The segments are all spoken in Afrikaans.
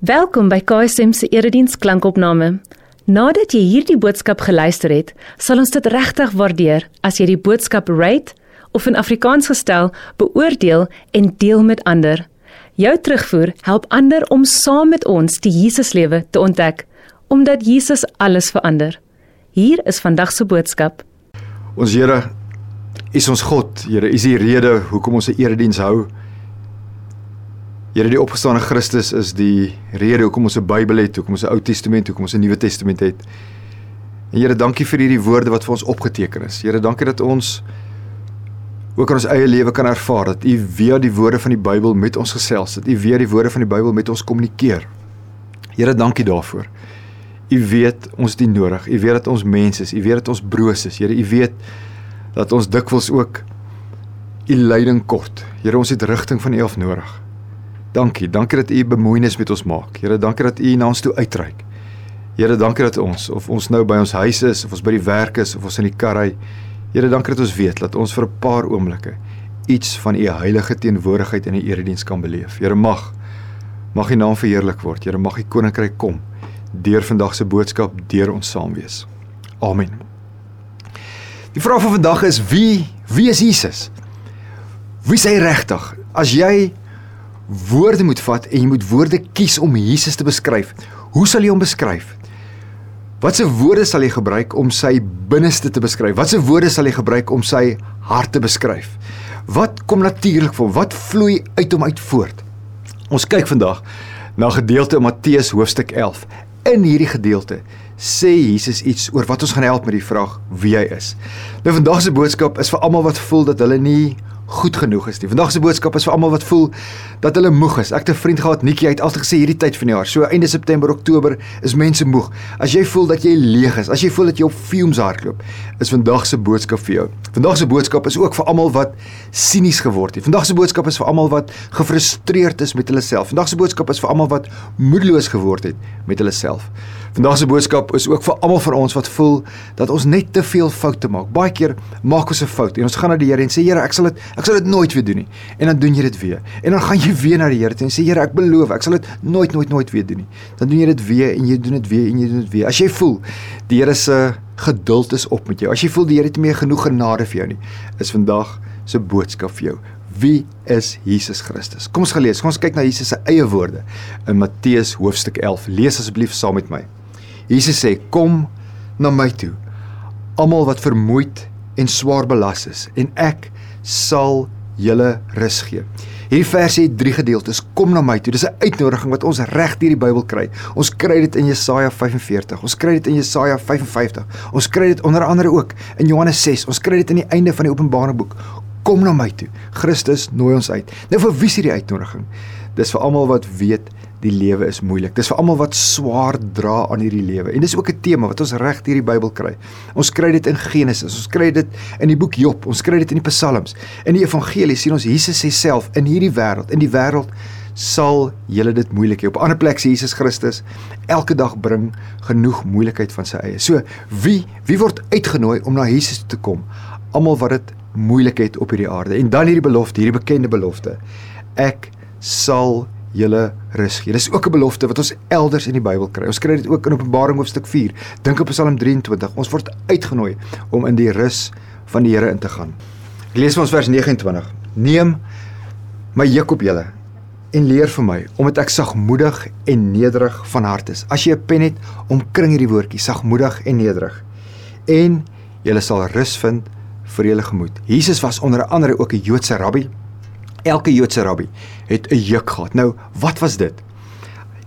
Welkom by KSM se erediens klankopname. Nadat jy hierdie boodskap geluister het, sal ons dit regtig waardeer as jy die boodskap rate of in Afrikaans gestel beoordeel en deel met ander. Jou terugvoer help ander om saam met ons die Jesuslewe te ontdek, omdat Jesus alles verander. Hier is vandag se boodskap. Ons Here is ons God. Here, is die rede hoekom ons 'n erediens hou. Here, die opgestane Christus is die rede hoekom ons 'n Bybel het, hoekom ons 'n Ou Testament, hoekom ons 'n Nuwe Testament het. En Here, dankie vir hierdie woorde wat vir ons opgeteken is. Here, dankie dat ons ook in ons eie lewe kan ervaar dat U via die woorde van die Bybel met ons gesels, dat U via die woorde van die Bybel met ons kommunikeer. Here, dankie daarvoor. U weet ons U nodig. U weet dat ons mense is. U weet dat ons broos is. Here, U weet dat ons dikwels ook U leiding kort. Here, ons het rigting van U af nodig. Dankie, dankie dat U bemoeienis met ons maak. Here, dankie dat U na ons toe uitreik. Here, dankie dat ons of ons nou by ons huis is of ons by die werk is of ons in die kar ry. Here, dankie dat ons weet dat ons vir 'n paar oomblikke iets van U heilige teenwoordigheid in die erediens kan beleef. Here, mag mag U naam verheerlik word. Here, mag U koninkryk kom deur vandag se boodskap deur ons saam wees. Amen. Die vraag van vandag is wie wie is Jesus? Wie is hy regtig? As jy woorde moet vat en jy moet woorde kies om Jesus te beskryf, hoe sal jy hom beskryf? Watse woorde sal jy gebruik om sy binneste te beskryf? Watse woorde sal jy gebruik om sy hart te beskryf? Wat kom natuurlik voor? Wat vloei uit hom uit voort? Ons kyk vandag na gedeelte in Matteus hoofstuk 11. In hierdie gedeelte sê Jesus iets oor wat ons gaan help met die vraag wie hy is. Nou vandag se boodskap is vir almal wat voel dat hulle nie goed genoeg is nie. Vandag se boodskap is vir almal wat voel dat hulle moeg is. Ek het 'n vriend gehad, Nikki, hy het altyd gesê hierdie tyd van die jaar, so einde September, Oktober, is mense moeg. As jy voel dat jy leeg is, as jy voel dat jy op fumes hardloop, is vandag se boodskap vir jou. Vandag se boodskap is ook vir almal wat sinies geword het. Vandag se boodskap is vir almal wat gefrustreerd is met hulle self. Vandag se boodskap is vir almal wat moedeloos geword het met hulle self. Vandag se boodskap is ook vir almal van ons wat voel dat ons net te veel foute maak. Baie keer maak ons 'n fout en ons gaan na die Here en sê Here, ek sal dit ek sal dit nooit weer doen nie. En dan doen jy dit weer. En dan gaan jy weer na die Here en sê Here, ek beloof, ek sal dit nooit nooit nooit weer doen nie. Dan doen jy dit weer en jy doen dit weer en jy doen dit weer. As jy voel die Here se geduld is op met jou. As jy voel die Here het nie meer genoeg genade vir jou nie, is vandag se boodskap vir jou. Wie is Jesus Christus? Kom ons gelees. Kom ons kyk na Jesus se eie woorde in Matteus hoofstuk 11. Lees asseblief saam met my. Jesus sê: "Kom na my toe, almal wat vermoeid en swaar belas is, en ek sal julle rus gee." Hierdie vers het drie gedeeltes. Kom na my toe. Dis 'n uitnodiging wat ons reg deur die Bybel kry. Ons kry dit in Jesaja 45. Ons kry dit in Jesaja 55. Ons kry dit onder andere ook in Johannes 6. Ons kry dit aan die einde van die Openbaring boek. Kom na my toe. Christus nooi ons uit. Nou vir wie is hierdie uitnodiging? Dis vir almal wat weet die lewe is moeilik. Dis vir almal wat swaar dra aan hierdie lewe. En dis ook 'n tema wat ons reg deur die Bybel kry. Ons kry dit in Genesis, ons kry dit in die boek Job, ons kry dit in die Psalms. In die evangelie sien ons Jesus sê self in hierdie wêreld, in die wêreld sal julle dit moeilik hê. Op 'n ander plek sê Jesus Christus elke dag bring genoeg moeilikheid van sy eie. So, wie wie word uitgenooi om na Jesus toe te kom? Almal wat dit moeilik het op hierdie aarde. En dan hierdie belofte, hierdie bekende belofte. Ek sal julle rus gee. Dis ook 'n belofte wat ons elders in die Bybel kry. Ons kry dit ook in Openbaring hoofstuk 4. Dink op Psalm 23. Ons word uitgenooi om in die rus van die Here in te gaan. Ek lees vir ons vers 29. Neem my juk op julle en leer vir my omdat ek sagmoedig en nederig van hart is. As jy 'n pen het, omkring hierdie woordjie sagmoedig en nederig. En jy sal rus vind vir julle gemoed. Jesus was onder andere ook 'n Joodse rabbi Elke Joodse rabbi het 'n juk gehad. Nou, wat was dit?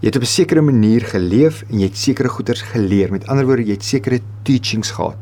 Jy het op 'n sekere manier geleef en jy het sekere goeders geleer. Met ander woorde, jy het sekere teachings gehad.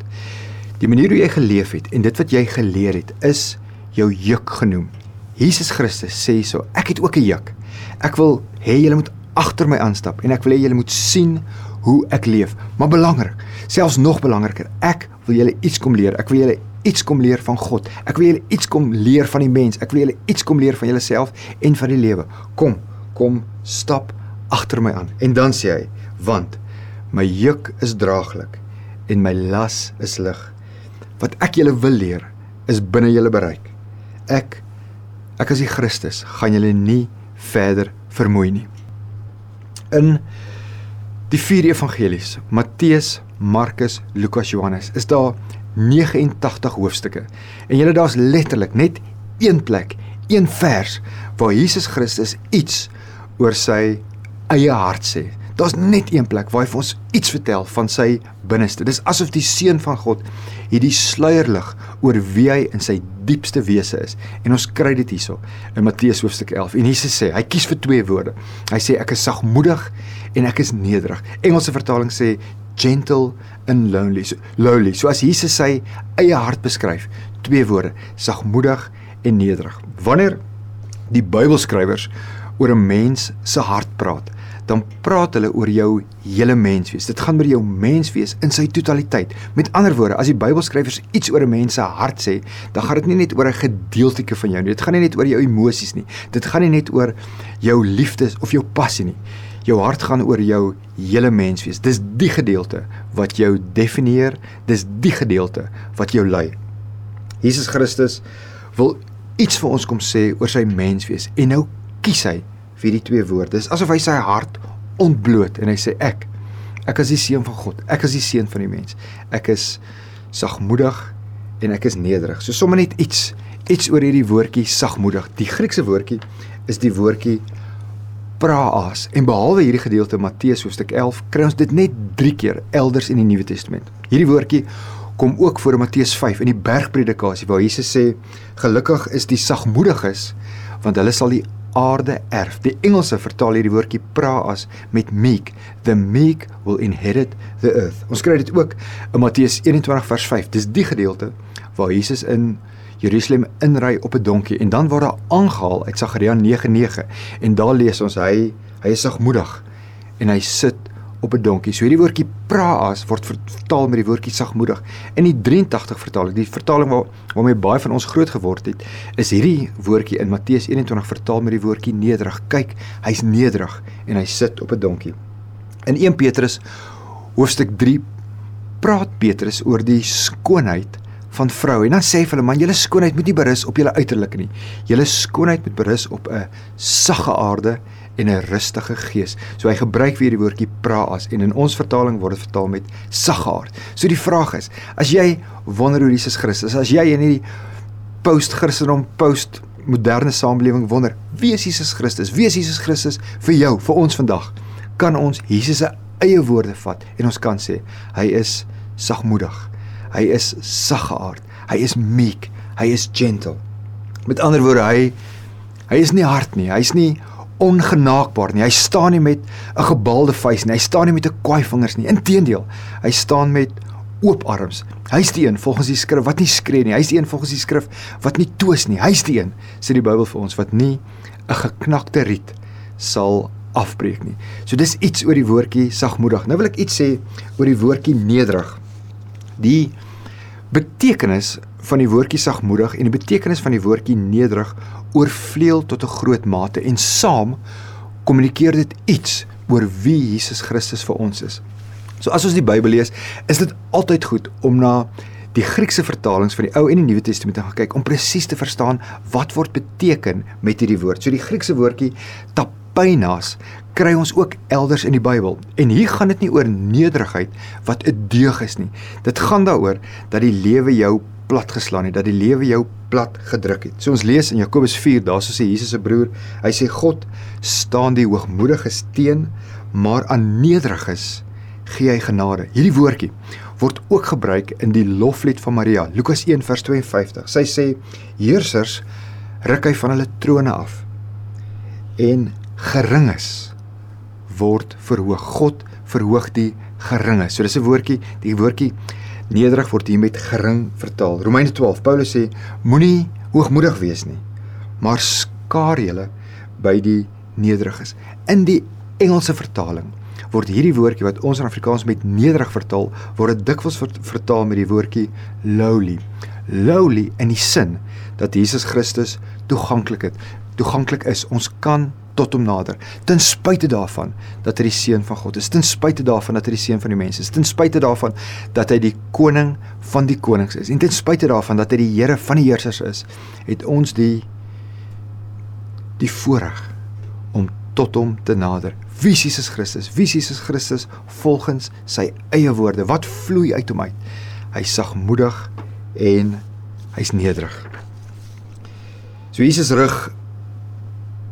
Die manier hoe jy geleef het en dit wat jy geleer het, is jou juk genoem. Jesus Christus sê so, ek het ook 'n juk. Ek wil hê julle moet agter my aanstap en ek wil hê julle moet sien hoe ek leef. Maar belangrik, selfs nog belangriker, ek wil julle iets kom leer. Ek wil julle iets kom leer van God. Ek wil julle iets kom leer van die mens. Ek wil julle iets kom leer van julleself en van die lewe. Kom, kom stap agter my aan. En dan sê hy, want my juk is draaglik en my las is lig. Wat ek julle wil leer is binne julle bereik. Ek ek as die Christus gaan julle nie verder vermoei nie. In die vier evangelies, Matteus, Markus, Lukas, Johannes, is daar 89 hoofstukke. En julle daar's letterlik net een plek, een vers waar Jesus Christus iets oor sy eie hart sê. Daar's net een plek waar hy vir ons iets vertel van sy binneste. Dis asof die seun van God hierdie sluier lig oor wie hy in sy diepste wese is. En ons kry dit hierso in Matteus hoofstuk 11. En Jesus sê, hy kies vir twee woorde. Hy sê ek is sagmoedig en ek is nederig. Engelse vertaling sê gentle and lonely. So, lowly. So as Jesus sy eie hart beskryf, twee woorde, sagmoedig en nederig. Wanneer die Bybelskrywers oor 'n mens se hart praat, dan praat hulle oor jou hele menswees. Dit gaan oor jou menswees in sy totaliteit. Met ander woorde, as die Bybelskrywers iets oor 'n mens se hart sê, dan gaan dit nie net oor 'n gedeeltjie van jou nie. Dit gaan nie net oor jou emosies nie. Dit gaan nie net oor jou liefdes of jou passie nie. Jou hart gaan oor jou hele menswees. Dis die gedeelte wat jou definieer, dis die gedeelte wat jou lei. Jesus Christus wil iets vir ons kom sê oor sy menswees en nou kies hy vir die twee woorde. Dis asof hy sy hart ontbloot en hy sê ek ek is die seun van God. Ek is die seun van die mens. Ek is sagmoedig en ek is nederig. So sommer net iets iets oor hierdie woordjie sagmoedig. Die Griekse woordjie is die woordjie praas en behalwe hierdie gedeelte Matteus hoofstuk 11 kry ons dit net 3 keer elders in die Nuwe Testament. Hierdie woordjie kom ook voor in Matteus 5 in die bergpredikasie waar Jesus sê gelukkig is die sagmoediges want hulle sal die aarde erf. Die Engelse vertaal hierdie woordjie praas met meek. The meek will inherit the earth. Ons kry dit ook in Matteus 21 vers 5. Dis die gedeelte waar Jesus in Jerusalem inry op 'n donkie en dan word hy aangehaal uit Sagaria 9:9 en daar lees ons hy hy is sagmoedig en hy sit op 'n donkie. So hierdie woordjie praas word vertaal met die woordjie sagmoedig. In die 83 vertaling, die vertaling waar waarmee baie van ons groot geword het, is hierdie woordjie in Matteus 21 vertaal met die woordjie nederig. Kyk, hy's nederig en hy sit op 'n donkie. In 1 Petrus hoofstuk 3 praat Petrus oor die skoonheid van vroue. En dan sê vir hulle man, julle skoonheid moet nie berus op julle uiterlik nie. Julle skoonheid moet berus op 'n sagge aarde en 'n rustige gees. So hy gebruik weer die woordjie praas en in ons vertaling word dit vertaal met saggaard. So die vraag is, as jy wonder hoe Jesus Christus, as jy in hierdie post-Christendom, post-moderne samelewing wonder, wie is Jesus Christus? Wie is Jesus Christus vir jou, vir ons vandag? Kan ons Jesus se eie woorde vat en ons kan sê hy is sagmoedig. Hy is saggaard. Hy is meek. Hy is gentle. Met ander woorde, hy hy is nie hard nie. Hy's nie ongenaakbaar nie. Hy staan nie met 'n gebalde vuis nie. Hy staan nie met 'n kwaai vingers nie. Inteendeel, hy staan met oop arms. Hy's die een volgens die skrif wat nie skree nie. Hy's die een volgens die skrif wat nie twis nie. Hy's die een sê die Bybel vir ons wat nie 'n geknakte riet sal afbreek nie. So dis iets oor die woordjie sagmoedig. Nou wil ek iets sê oor die woordjie nederig. Die betekenis van die woordjie sagmoedig en die betekenis van die woordjie nederig oorvleuel tot 'n groot mate en saam kommunikeer dit iets oor wie Jesus Christus vir ons is. So as ons die Bybel lees, is dit altyd goed om na die Griekse vertalings van die Ou en die Nuwe Testament te gaan kyk om presies te verstaan wat word beteken met hierdie woord. So die Griekse woordjie tapainas kry ons ook elders in die Bybel. En hier gaan dit nie oor nederigheid wat 'n deug is nie. Dit gaan daaroor dat die lewe jou plat geslaan het, dat die lewe jou plat gedruk het. So ons lees in Jakobus 4, daar so sê Jesus se broer, hy sê God staan die hoogmoediges teen, maar aan nederiges gee hy genade. Hierdie woordjie word ook gebruik in die loflied van Maria, Lukas 1 vers 52. Sy sê heersers ruk hy van hulle trone af en geringes word verhoog. God verhoog die geringes. So dis 'n woordjie, die woordjie Nederig word hier met gering vertaal. Romeine 12. Paulus sê moenie hoogmoedig wees nie, maar skaar julle by die nederiges. In die Engelse vertaling word hierdie woordjie wat ons in Afrikaans met nederig vertaal, word dit dikwels vertaal met die woordjie lowly. Lowly in die sin dat Jesus Christus toeganklik het, toeganklik is. Ons kan tot hom nader. Ten spyte daarvan dat hy die seun van God is, ten spyte daarvan dat hy die seun van die mense is, ten spyte daarvan dat hy die koning van die konings is en ten spyte daarvan dat hy die Here van die heersers is, het ons die die voorreg om tot hom te nader Wie is Jesus Christus? Wie is Jesus Christus volgens sy eie woorde? Wat vloei uit hom uit? Hy's sagmoedig en hy's nederig. So Jesus rig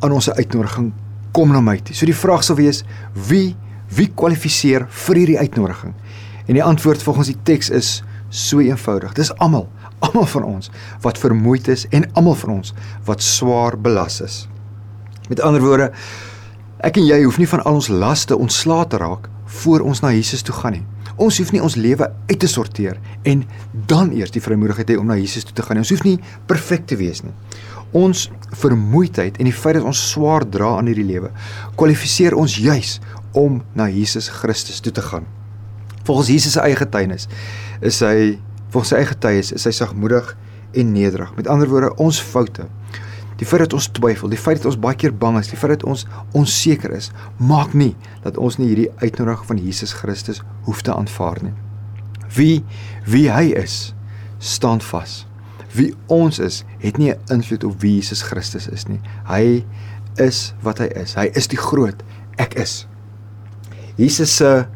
aan ons uitnodiging kom na my toe. So die vraag sal wees wie wie kwalifiseer vir hierdie uitnodiging? En die antwoord volgens die teks is so eenvoudig. Dis almal, almal van ons wat vermoeid is en almal van ons wat swaar belas is. Met ander woorde, ek en jy hoef nie van al ons laste ontslae te raak voor ons na Jesus toe gaan nie. Ons hoef nie ons lewe uit te sorteer en dan eers die vrymoedigheid hê om na Jesus toe te gaan nie. Ons hoef nie perfek te wees nie. Ons vermoeidheid en die feit dat ons swaar dra aan hierdie lewe kwalifiseer ons juis om na Jesus Christus toe te gaan volgens Jesus se eie getuienis is hy volgens sy eie getuienis is hy sagmoedig en nederig. Met ander woorde, ons foute, die feit dat ons twyfel, die feit dat ons baie keer bang is, die feit dat ons onseker is, maak nie dat ons nie hierdie uitnodiging van Jesus Christus hoef te aanvaar nie. Wie wie hy is, staan vas. Wie ons is, het nie 'n invloed op wie Jesus Christus is nie. Hy is wat hy is. Hy is die groot ek is. Jesus se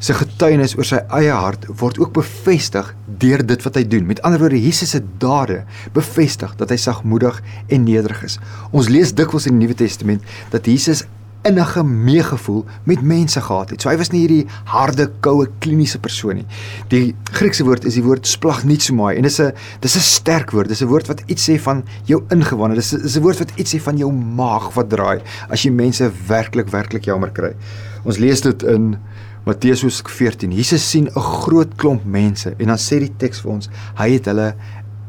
sy getuienis oor sy eie hart word ook bevestig deur dit wat hy doen. Met ander woorde, Jesus se dade bevestig dat hy sagmoedig en nederig is. Ons lees dikwels in die Nuwe Testament dat Jesus innige meegevoel met mense gehad het. So hy was nie hierdie harde, koue, kliniese persoon nie. Die Griekse woord is die woord splagnitsomai en dit is 'n dis 'n sterk woord. Dis 'n woord wat iets sê van jou ingewande. Dis is 'n woord wat iets sê van jou maag wat draai as jy mense werklik werklik jammer kry. Ons lees dit in Matteus 14. Jesus sien 'n groot klomp mense en dan sê die teks vir ons, hy het hulle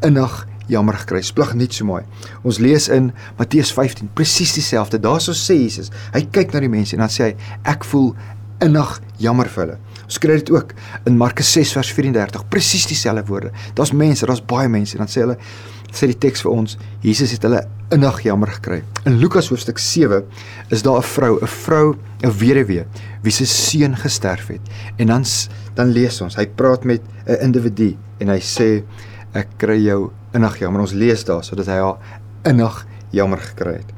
innig jammer gekry. Splig net so mooi. Ons lees in Matteus 15 presies dieselfde. Daarso sê Jesus, hy kyk na die mense en dan sê hy, ek voel innig jammer vir hulle. Ons kry dit ook in Markus 6 vers 34, presies dieselfde woorde. Daar's mense, daar's baie mense en dan sê hulle sê die teks vir ons, Jesus het hulle innig jammer gekry. In Lukas hoofstuk 7 is daar 'n vrou, 'n vrou, 'n weduwee wie se seun gesterf het. En dan dan lees ons, hy praat met 'n individu en hy sê ek kry jou innig jammer. Ons lees daar sodat hy haar innig jammer gekry het.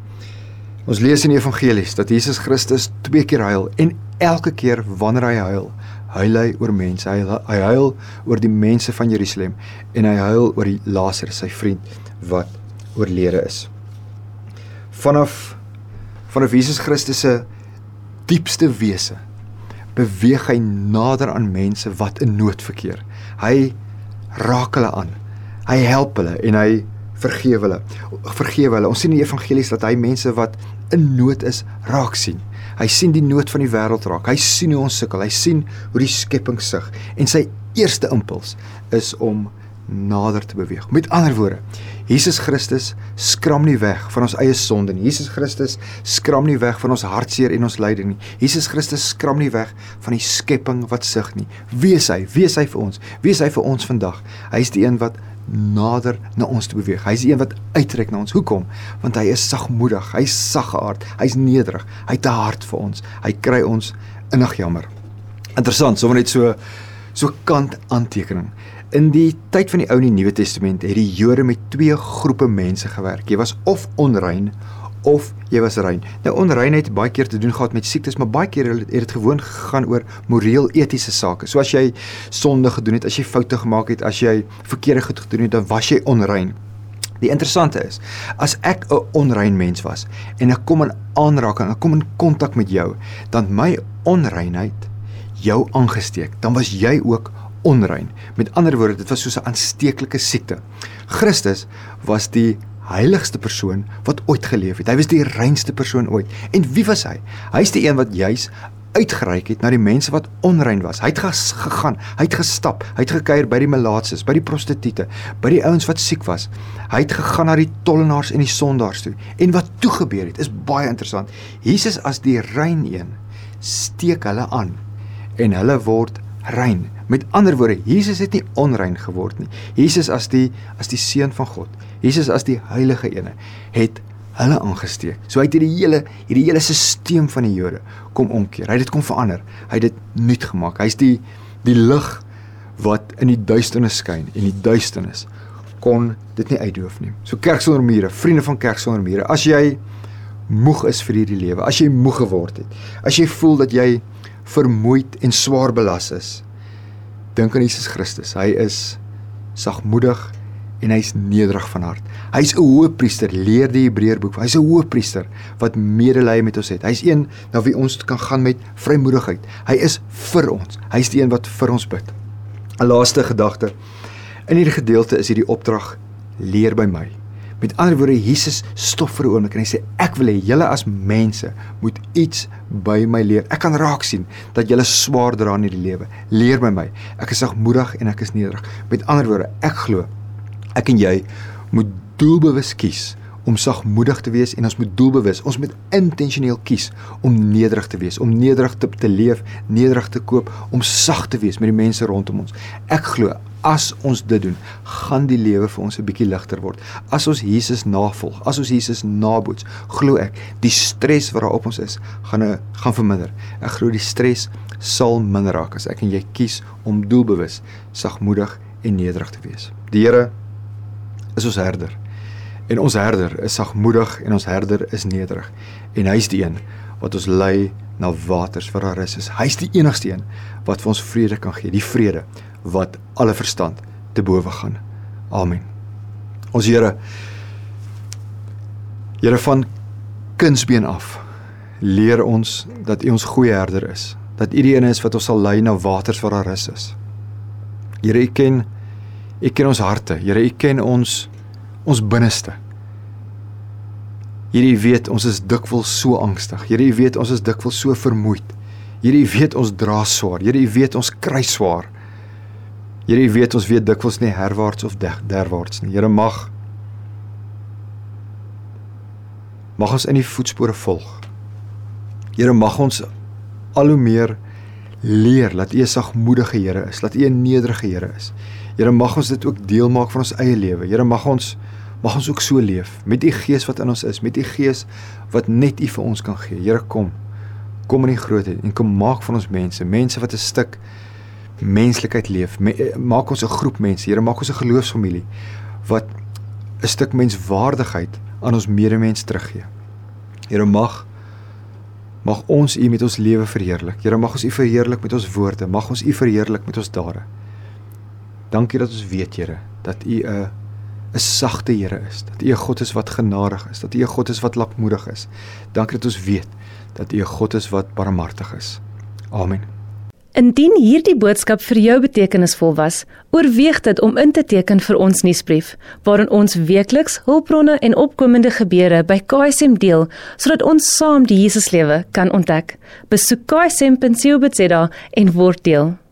Ons lees in die evangelies dat Jesus Christus twee keer huil en elke keer wanneer hy huil, huil hy oor mense. Hy, hy huil oor die mense van Jerusalem en hy huil oor die Lazarus, sy vriend wat oorlede is vanaf vanaf Jesus Christus se diepste wese beweeg hy nader aan mense wat in nood verkeer. Hy raak hulle aan. Hy help hulle en hy vergewe hulle. Vergewe hulle. Ons sien in die evangelies dat hy mense wat in nood is raak sien. Hy sien die nood van die wêreld raak. Hy sien hoe ons sukkel. Hy sien hoe die skepping sug en sy eerste impuls is om nader te beweeg. Met ander woorde, Jesus Christus skram nie weg van ons eie sonde nie. Jesus Christus skram nie weg van ons hartseer en ons lyding nie. Jesus Christus skram nie weg van die skepping wat sug nie. Wie is hy? Wie is hy vir ons? Wie is hy vir ons vandag? Hy is die een wat nader na ons te beweeg. Hy's die een wat uittrek na ons. Hoekom? Want hy is sagmoedig. Hy's saggeaard. Hy's nederig. Hy het 'n hart vir ons. Hy kry ons innig jammer. Interessant, sommer net so so kant aantekening. In die tyd van die Ou en die Nuwe Testament het die Jode met twee groepe mense gewerk. Jy was of onrein of jy was rein. Nou onreinheid baie keer te doen gehad met siektes, maar baie keer het dit gewoon gegaan oor moreel etiese sake. So as jy sonde gedoen het, as jy foute gemaak het, as jy verkeerde goed gedoen het, dan was jy onrein. Die interessante is, as ek 'n onrein mens was en ek kom in aanraking, ek kom in kontak met jou, dan my onreinheid jou aangesteek, dan was jy ook onrein. Met ander woorde, dit was soos 'n aansteeklike siekte. Christus was die heiligste persoon wat ooit geleef het. Hy was die reinste persoon ooit. En wie was hy? Hy's die een wat juis uitgereik het na die mense wat onrein was. Hy het gegaan, hy het gestap, hy het gekuier by die melaatses, by die prostituie, by die ouens wat siek was. Hy het gegaan na die tollenaars en die sondaars toe. En wat toe gebeur het, is baie interessant. Jesus as die rein een steek hulle aan en hulle word rein. Met ander woorde, Jesus het nie onrein geword nie. Jesus as die as die seun van God, Jesus as die heilige ene, het hulle aangesteek. So hy het hierdie hele hierdie hele stelsel van die Jode kom omkeer. Hy het dit kom verander. Hy het dit nuut gemaak. Hy's die die lig wat in die duisternis skyn en die duisternis kon dit nie uitdoof nie. So kerk sonder mure, vriende van kerk sonder mure. As jy moeg is vir hierdie lewe, as jy moeg geword het, as jy voel dat jy vermoeid en swaar belas is, dink aan Jesus Christus. Hy is sagmoedig en hy's nederig van hart. Hy's 'n hoëpriester, leer die Hebreërboek. Hy's 'n hoëpriester wat medelee met ons het. Hy's een na wie ons kan gaan met vrymoedigheid. Hy is vir ons. Hy's die een wat vir ons bid. 'n Laaste gedagte. In hierdie gedeelte is hierdie opdrag leer by my. Met ander woorde, Jesus stop vir 'n oomblik en hy sê ek wil hê julle as mense moet iets by my leer. Ek kan raak sien dat julle swaar dra in hierdie lewe. Leer by my. Ek is sagmoedig en ek is nederig. Met ander woorde, ek glo ek en jy moet doelbewus kies om sagmoedig te wees en ons moet doelbewus, ons moet intentioneel kies om nederig te wees, om nederig te, te leef, nederig te koop, om sag te wees met die mense rondom ons. Ek glo as ons dit doen, gaan die lewe vir ons 'n bietjie ligter word. As ons Jesus navolg, as ons Jesus naboots, glo ek, die stres wat daar op ons is, gaan gaan verminder. Ek glo die stres sal minder raak as ek en jy kies om doelbewus, sagmoedig en nederig te wees. Die Here is ons herder. En ons herder is sagmoedig en ons herder is nederig. En hy's die een wat ons lei na waters waar daar is. Hy's die enigste een wat vir ons vrede kan gee, die vrede wat alle verstand te bowe gaan. Amen. Ons Here Here van kunsbeen af leer ons dat U ons goeie herder is. Dat U die een is wat ons sal lei na waters waar daar rus is. Here, U ken U ken ons harte. Here, U ken ons ons binneste. Here, U weet ons is dikwels so angstig. Here, U weet ons is dikwels so vermoeid. Here, U weet ons dra swaar. Here, U weet ons kry swaar. Here, U weet ons weet dikwels nie herwaarts of derwaarts nie. Here mag mag ons in die voetspore volg. Here mag ons al hoe meer leer dat U 'n sagmoedige Here is, dat U 'n nederige Here is. Here mag ons dit ook deel maak van ons eie lewe. Here mag ons mag ons ook so leef met U Gees wat in ons is, met U Gees wat net U vir ons kan gee. Here kom. Kom in die grootheid en kom maak van ons mense, mense wat 'n stuk menslikheid leef. Me, eh, maak ons 'n groep mense, Here, maak ons 'n geloofsfamilie wat 'n stuk menswaardigheid aan ons medemens teruggee. Here, mag mag ons U met ons lewe verheerlik. Here, mag ons U verheerlik met ons woorde, mag ons U verheerlik met ons dade. Dankie dat ons weet, Here, dat U 'n 'n sagte Here is, dat U 'n God is wat genadig is, dat U 'n God is wat lankmoedig is. Dankie dat ons weet dat U 'n God is wat barmhartig is. Amen. Indien hierdie boodskap vir jou betekenisvol was, oorweeg dit om in te teken vir ons nuusbrief, waarin ons weekliks hulpbronne en opkomende gebeure by KSM deel, sodat ons saam die Jesuslewe kan ontdek. Besoek ksm.co.za en word deel.